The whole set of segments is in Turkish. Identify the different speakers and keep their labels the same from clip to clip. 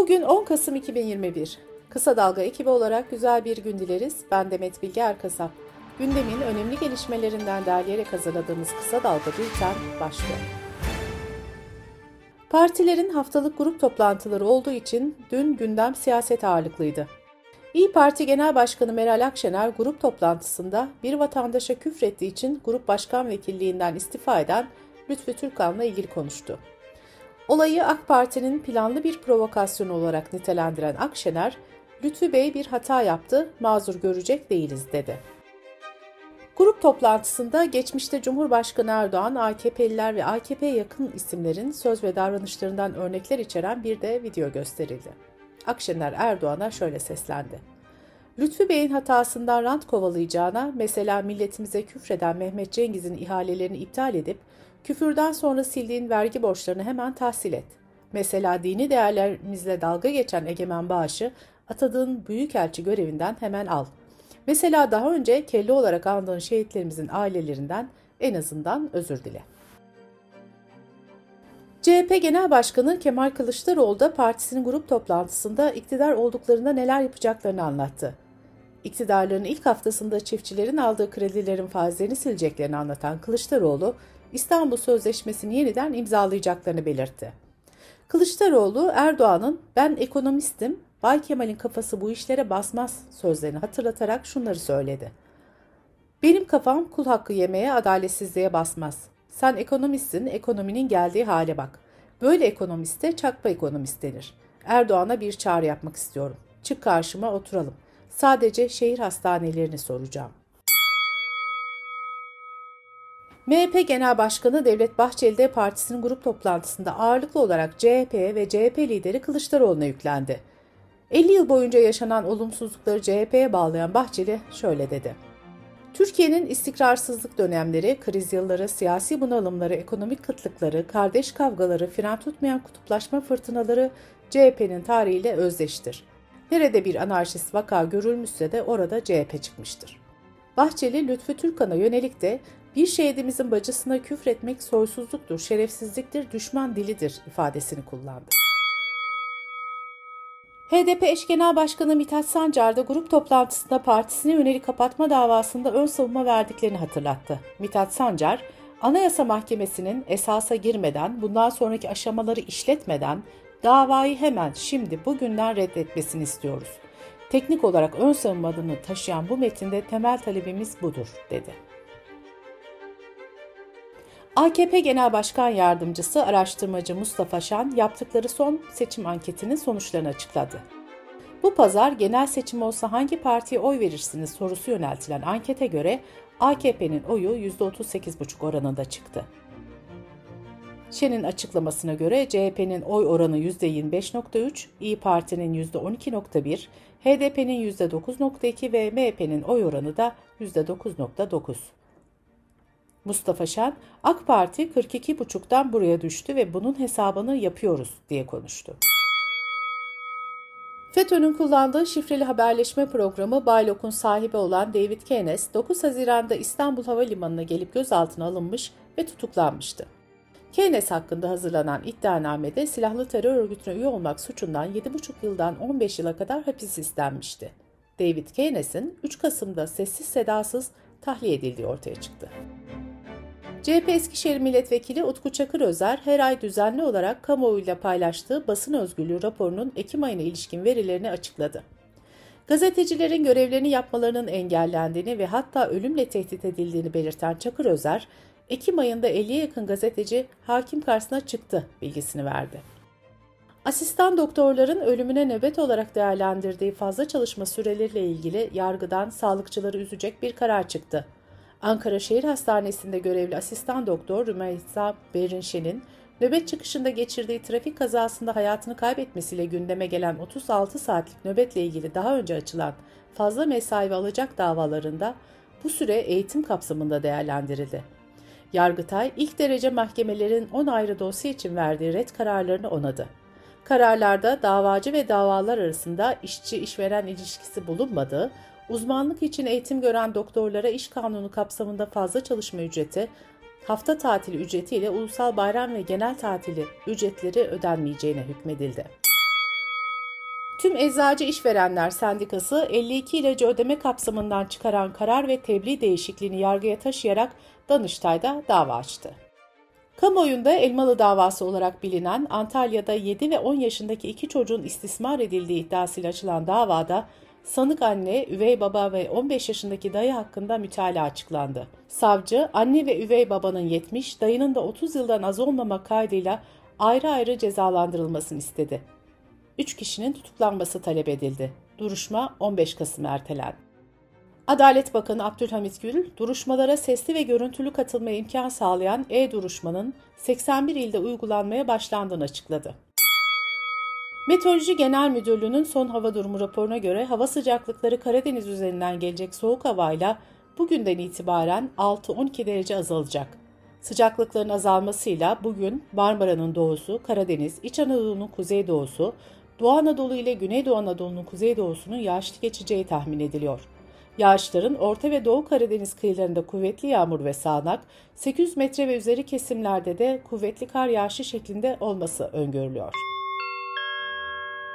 Speaker 1: Bugün 10 Kasım 2021. Kısa Dalga ekibi olarak güzel bir gün dileriz. Ben Demet Bilge Erkasap. Gündemin önemli gelişmelerinden derleyerek hazırladığımız Kısa Dalga Bülten başlıyor. Partilerin haftalık grup toplantıları olduğu için dün gündem siyaset ağırlıklıydı. İyi Parti Genel Başkanı Meral Akşener grup toplantısında bir vatandaşa küfrettiği için grup başkan vekilliğinden istifa eden Lütfü Türkan'la ilgili konuştu. Olayı AK Parti'nin planlı bir provokasyon olarak nitelendiren Akşener, Lütfü Bey bir hata yaptı, mazur görecek değiliz dedi. Grup toplantısında geçmişte Cumhurbaşkanı Erdoğan, AKP'liler ve AKP yakın isimlerin söz ve davranışlarından örnekler içeren bir de video gösterildi. Akşener Erdoğan'a şöyle seslendi. Lütfü Bey'in hatasından rant kovalayacağına, mesela milletimize küfreden Mehmet Cengiz'in ihalelerini iptal edip Küfürden sonra sildiğin vergi borçlarını hemen tahsil et. Mesela dini değerlerimizle dalga geçen Egemen Bağış'ı atadığın büyükelçi görevinden hemen al. Mesela daha önce kelle olarak andığın şehitlerimizin ailelerinden en azından özür dile. CHP Genel Başkanı Kemal Kılıçdaroğlu da partisinin grup toplantısında iktidar olduklarında neler yapacaklarını anlattı. İktidarların ilk haftasında çiftçilerin aldığı kredilerin faizlerini sileceklerini anlatan Kılıçdaroğlu, İstanbul Sözleşmesi'ni yeniden imzalayacaklarını belirtti. Kılıçdaroğlu Erdoğan'ın ben ekonomistim, Bay Kemal'in kafası bu işlere basmaz sözlerini hatırlatarak şunları söyledi. Benim kafam kul hakkı yemeye, adaletsizliğe basmaz. Sen ekonomistsin, ekonominin geldiği hale bak. Böyle ekonomiste çakpa ekonomist denir. Erdoğan'a bir çağrı yapmak istiyorum. Çık karşıma oturalım. Sadece şehir hastanelerini soracağım. MHP Genel Başkanı Devlet Bahçeli de partisinin grup toplantısında ağırlıklı olarak CHP ve CHP lideri Kılıçdaroğlu'na yüklendi. 50 yıl boyunca yaşanan olumsuzlukları CHP'ye bağlayan Bahçeli şöyle dedi. Türkiye'nin istikrarsızlık dönemleri, kriz yılları, siyasi bunalımları, ekonomik kıtlıkları, kardeş kavgaları, fren tutmayan kutuplaşma fırtınaları CHP'nin tarihiyle özdeştir. Nerede bir anarşist vaka görülmüşse de orada CHP çıkmıştır. Bahçeli, Lütfü Türkan'a yönelik de bir şehidimizin bacısına küfretmek soysuzluktur, şerefsizliktir, düşman dilidir ifadesini kullandı. HDP eş genel başkanı Mithat Sancar da grup toplantısında partisine yönelik kapatma davasında ön savunma verdiklerini hatırlattı. Mithat Sancar, Anayasa Mahkemesi'nin esasa girmeden, bundan sonraki aşamaları işletmeden davayı hemen şimdi bugünden reddetmesini istiyoruz. Teknik olarak ön savunma adını taşıyan bu metinde temel talebimiz budur, dedi. AKP Genel Başkan Yardımcısı araştırmacı Mustafa Şan yaptıkları son seçim anketinin sonuçlarını açıkladı. Bu pazar genel seçim olsa hangi partiye oy verirsiniz sorusu yöneltilen ankete göre AKP'nin oyu %38,5 oranında çıktı. Şen'in açıklamasına göre CHP'nin oy oranı %25.3, İyi Parti'nin %12.1, HDP'nin %9.2 ve MHP'nin oy oranı da %9.9. Mustafa Şen, AK Parti 42,5'tan buraya düştü ve bunun hesabını yapıyoruz diye konuştu. FETÖ'nün kullandığı şifreli haberleşme programı Baylok'un sahibi olan David Keynes, 9 Haziran'da İstanbul Havalimanı'na gelip gözaltına alınmış ve tutuklanmıştı. Keynes hakkında hazırlanan iddianamede silahlı terör örgütüne üye olmak suçundan 7,5 yıldan 15 yıla kadar hapis istenmişti. David Keynes'in 3 Kasım'da sessiz sedasız tahliye edildiği ortaya çıktı. CHP Eskişehir Milletvekili Utku Çakır Özer her ay düzenli olarak kamuoyuyla paylaştığı basın özgürlüğü raporunun Ekim ayına ilişkin verilerini açıkladı. Gazetecilerin görevlerini yapmalarının engellendiğini ve hatta ölümle tehdit edildiğini belirten Çakır Özer, Ekim ayında 50'ye yakın gazeteci hakim karşısına çıktı bilgisini verdi. Asistan doktorların ölümüne nöbet olarak değerlendirdiği fazla çalışma süreleriyle ilgili yargıdan sağlıkçıları üzecek bir karar çıktı. Ankara Şehir Hastanesi'nde görevli asistan doktor Rümeysa Berinşen'in nöbet çıkışında geçirdiği trafik kazasında hayatını kaybetmesiyle gündeme gelen 36 saatlik nöbetle ilgili daha önce açılan fazla mesai ve alacak davalarında bu süre eğitim kapsamında değerlendirildi. Yargıtay ilk derece mahkemelerin 10 ayrı dosya için verdiği red kararlarını onadı. Kararlarda davacı ve davalar arasında işçi-işveren ilişkisi bulunmadığı, Uzmanlık için eğitim gören doktorlara iş kanunu kapsamında fazla çalışma ücreti, hafta tatili ücreti ile ulusal bayram ve genel tatili ücretleri ödenmeyeceğine hükmedildi. Tüm Eczacı İşverenler Sendikası 52 ilacı ödeme kapsamından çıkaran karar ve tebliğ değişikliğini yargıya taşıyarak Danıştay'da dava açtı. Kamuoyunda Elmalı davası olarak bilinen Antalya'da 7 ve 10 yaşındaki iki çocuğun istismar edildiği iddiasıyla açılan davada sanık anne, üvey baba ve 15 yaşındaki dayı hakkında mütalaa açıklandı. Savcı, anne ve üvey babanın 70, dayının da 30 yıldan az olmamak kaydıyla ayrı ayrı cezalandırılmasını istedi. 3 kişinin tutuklanması talep edildi. Duruşma 15 Kasım ertelendi. Adalet Bakanı Abdülhamit Gül, duruşmalara sesli ve görüntülü katılmaya imkan sağlayan e-duruşmanın 81 ilde uygulanmaya başlandığını açıkladı. Meteoroloji Genel Müdürlüğü'nün son hava durumu raporuna göre hava sıcaklıkları Karadeniz üzerinden gelecek soğuk havayla bugünden itibaren 6-12 derece azalacak. Sıcaklıkların azalmasıyla bugün Marmara'nın doğusu, Karadeniz, İç Anadolu'nun kuzeydoğusu, Doğu Anadolu ile Güneydoğu Anadolu'nun kuzeydoğusunun yağışlı geçeceği tahmin ediliyor. Yağışların Orta ve Doğu Karadeniz kıyılarında kuvvetli yağmur ve sağanak, 800 metre ve üzeri kesimlerde de kuvvetli kar yağışı şeklinde olması öngörülüyor.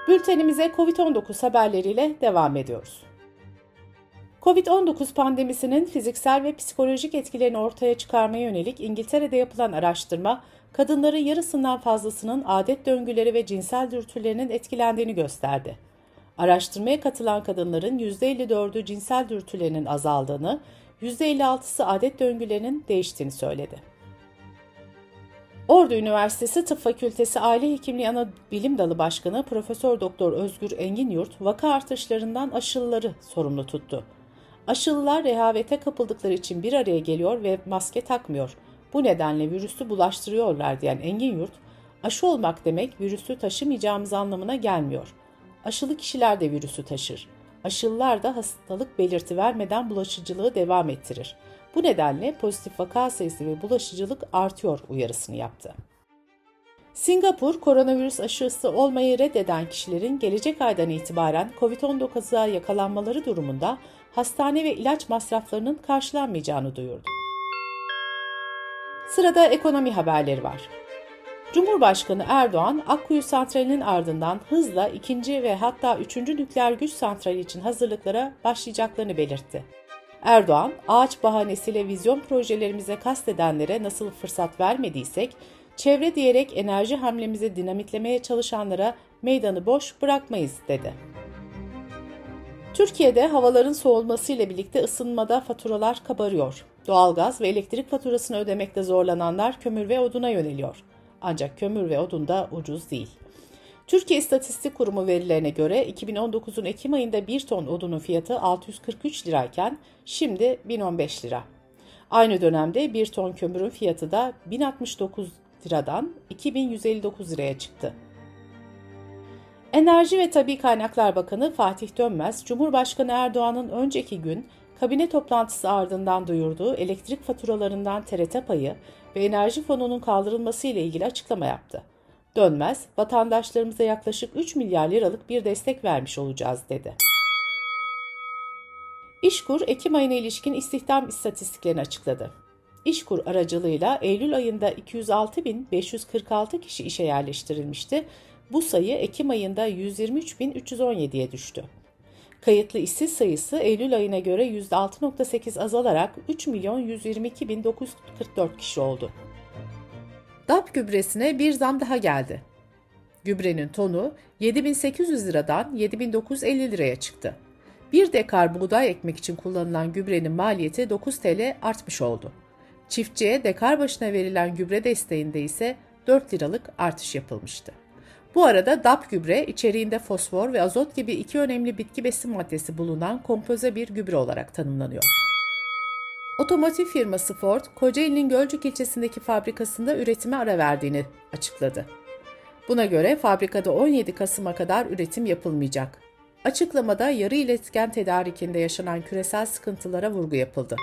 Speaker 1: Bültenimize COVID-19 haberleriyle devam ediyoruz. Covid-19 pandemisinin fiziksel ve psikolojik etkilerini ortaya çıkarmaya yönelik İngiltere'de yapılan araştırma, kadınların yarısından fazlasının adet döngüleri ve cinsel dürtülerinin etkilendiğini gösterdi. Araştırmaya katılan kadınların %54'ü cinsel dürtülerinin azaldığını, %56'sı adet döngülerinin değiştiğini söyledi. Ordu Üniversitesi Tıp Fakültesi Aile Hekimliği Ana Bilim Dalı Başkanı Profesör Doktor Özgür Engin Yurt, vaka artışlarından aşılıları sorumlu tuttu. Aşılılar rehavete kapıldıkları için bir araya geliyor ve maske takmıyor. Bu nedenle virüsü bulaştırıyorlar diyen Engin Yurt, aşı olmak demek virüsü taşımayacağımız anlamına gelmiyor. Aşılı kişiler de virüsü taşır. Aşılılar da hastalık belirti vermeden bulaşıcılığı devam ettirir. Bu nedenle pozitif vaka sayısı ve bulaşıcılık artıyor uyarısını yaptı. Singapur, koronavirüs aşısı olmayı reddeden kişilerin gelecek aydan itibaren COVID-19'a yakalanmaları durumunda hastane ve ilaç masraflarının karşılanmayacağını duyurdu. Sırada ekonomi haberleri var. Cumhurbaşkanı Erdoğan, Akkuyu Santrali'nin ardından hızla ikinci ve hatta üçüncü nükleer güç santrali için hazırlıklara başlayacaklarını belirtti. Erdoğan, ağaç bahanesiyle vizyon projelerimize kastedenlere nasıl fırsat vermediysek, çevre diyerek enerji hamlemizi dinamitlemeye çalışanlara meydanı boş bırakmayız dedi. Türkiye'de havaların soğulmasıyla birlikte ısınmada faturalar kabarıyor. Doğalgaz ve elektrik faturasını ödemekte zorlananlar kömür ve oduna yöneliyor. Ancak kömür ve odun da ucuz değil. Türkiye İstatistik Kurumu verilerine göre 2019'un Ekim ayında 1 ton odunun fiyatı 643 lirayken şimdi 1015 lira. Aynı dönemde 1 ton kömürün fiyatı da 1069 liradan 2159 liraya çıktı. Enerji ve Tabi Kaynaklar Bakanı Fatih Dönmez, Cumhurbaşkanı Erdoğan'ın önceki gün kabine toplantısı ardından duyurduğu elektrik faturalarından TRT payı ve enerji fonunun kaldırılması ile ilgili açıklama yaptı. Dönmez, vatandaşlarımıza yaklaşık 3 milyar liralık bir destek vermiş olacağız dedi. İşkur, Ekim ayına ilişkin istihdam istatistiklerini açıkladı. İşkur aracılığıyla Eylül ayında 206.546 kişi işe yerleştirilmişti. Bu sayı Ekim ayında 123.317'ye düştü. Kayıtlı işsiz sayısı Eylül ayına göre %6.8 azalarak 3.122.944 kişi oldu. DAP gübresine bir zam daha geldi. Gübrenin tonu 7800 liradan 7950 liraya çıktı. Bir dekar buğday ekmek için kullanılan gübrenin maliyeti 9 TL artmış oldu. Çiftçiye dekar başına verilen gübre desteğinde ise 4 liralık artış yapılmıştı. Bu arada DAP gübre içeriğinde fosfor ve azot gibi iki önemli bitki besin maddesi bulunan kompoze bir gübre olarak tanımlanıyor. Otomotiv firması Ford, Kocaeli'nin Gölcük ilçesindeki fabrikasında üretime ara verdiğini açıkladı. Buna göre fabrikada 17 Kasım'a kadar üretim yapılmayacak. Açıklamada yarı iletken tedarikinde yaşanan küresel sıkıntılara vurgu yapıldı.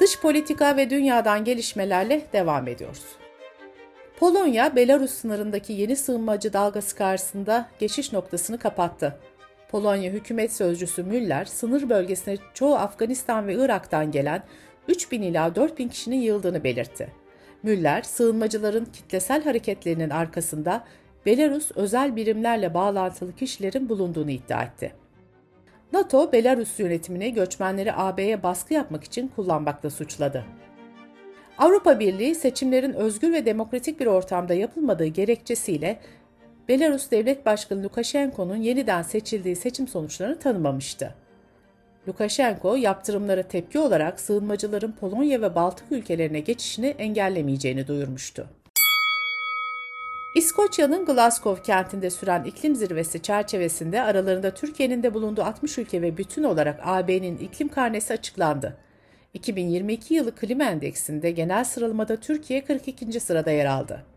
Speaker 1: Dış politika ve dünyadan gelişmelerle devam ediyoruz. Polonya, Belarus sınırındaki yeni sığınmacı dalgası karşısında geçiş noktasını kapattı. Polonya hükümet sözcüsü Müller, sınır bölgesine çoğu Afganistan ve Irak'tan gelen 3000 ila 4000 kişinin yığıldığını belirtti. Müller, sığınmacıların kitlesel hareketlerinin arkasında Belarus özel birimlerle bağlantılı kişilerin bulunduğunu iddia etti. NATO, Belarus yönetimini göçmenleri AB'ye baskı yapmak için kullanmakla suçladı. Avrupa Birliği seçimlerin özgür ve demokratik bir ortamda yapılmadığı gerekçesiyle Belarus Devlet Başkanı Lukashenko'nun yeniden seçildiği seçim sonuçlarını tanımamıştı. Lukashenko, yaptırımlara tepki olarak sığınmacıların Polonya ve Baltık ülkelerine geçişini engellemeyeceğini duyurmuştu. İskoçya'nın Glasgow kentinde süren iklim zirvesi çerçevesinde aralarında Türkiye'nin de bulunduğu 60 ülke ve bütün olarak AB'nin iklim karnesi açıklandı. 2022 yılı klima endeksinde genel sıralamada Türkiye 42. sırada yer aldı.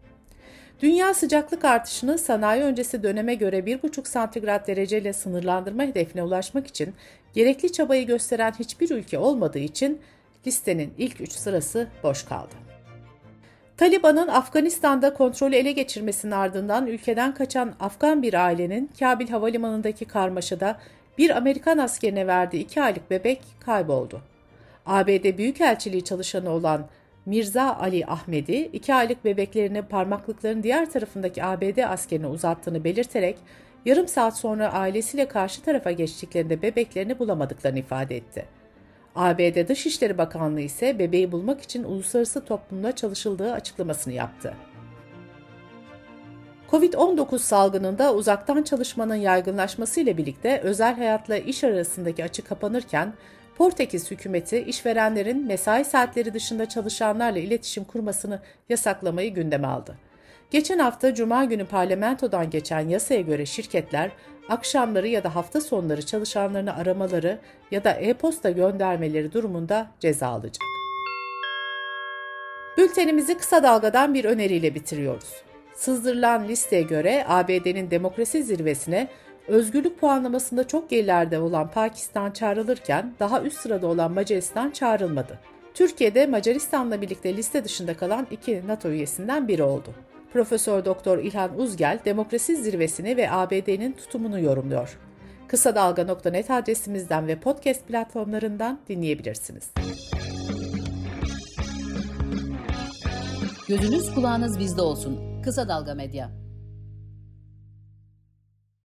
Speaker 1: Dünya sıcaklık artışını sanayi öncesi döneme göre 1,5 santigrat dereceyle sınırlandırma hedefine ulaşmak için gerekli çabayı gösteren hiçbir ülke olmadığı için listenin ilk 3 sırası boş kaldı. Taliban'ın Afganistan'da kontrolü ele geçirmesinin ardından ülkeden kaçan Afgan bir ailenin Kabil Havalimanı'ndaki karmaşada bir Amerikan askerine verdiği 2 aylık bebek kayboldu. ABD Büyükelçiliği çalışanı olan Mirza Ali Ahmedi, 2 aylık bebeklerini parmaklıkların diğer tarafındaki ABD askerine uzattığını belirterek yarım saat sonra ailesiyle karşı tarafa geçtiklerinde bebeklerini bulamadıklarını ifade etti. ABD Dışişleri Bakanlığı ise bebeği bulmak için uluslararası toplumda çalışıldığı açıklamasını yaptı. Covid-19 salgınında uzaktan çalışmanın yaygınlaşması ile birlikte özel hayatla iş arasındaki açı kapanırken Portekiz hükümeti işverenlerin mesai saatleri dışında çalışanlarla iletişim kurmasını yasaklamayı gündeme aldı. Geçen hafta Cuma günü parlamentodan geçen yasaya göre şirketler akşamları ya da hafta sonları çalışanlarını aramaları ya da e-posta göndermeleri durumunda ceza alacak. Bültenimizi kısa dalgadan bir öneriyle bitiriyoruz. Sızdırılan listeye göre ABD'nin demokrasi zirvesine özgürlük puanlamasında çok gerilerde olan Pakistan çağrılırken daha üst sırada olan Macaristan çağrılmadı. Türkiye'de Macaristan'la birlikte liste dışında kalan iki NATO üyesinden biri oldu. Profesör Doktor İlhan Uzgel demokrasi zirvesini ve ABD'nin tutumunu yorumluyor. Kısa Dalga.net adresimizden ve podcast platformlarından dinleyebilirsiniz.
Speaker 2: Gözünüz kulağınız bizde olsun. Kısa Dalga Medya.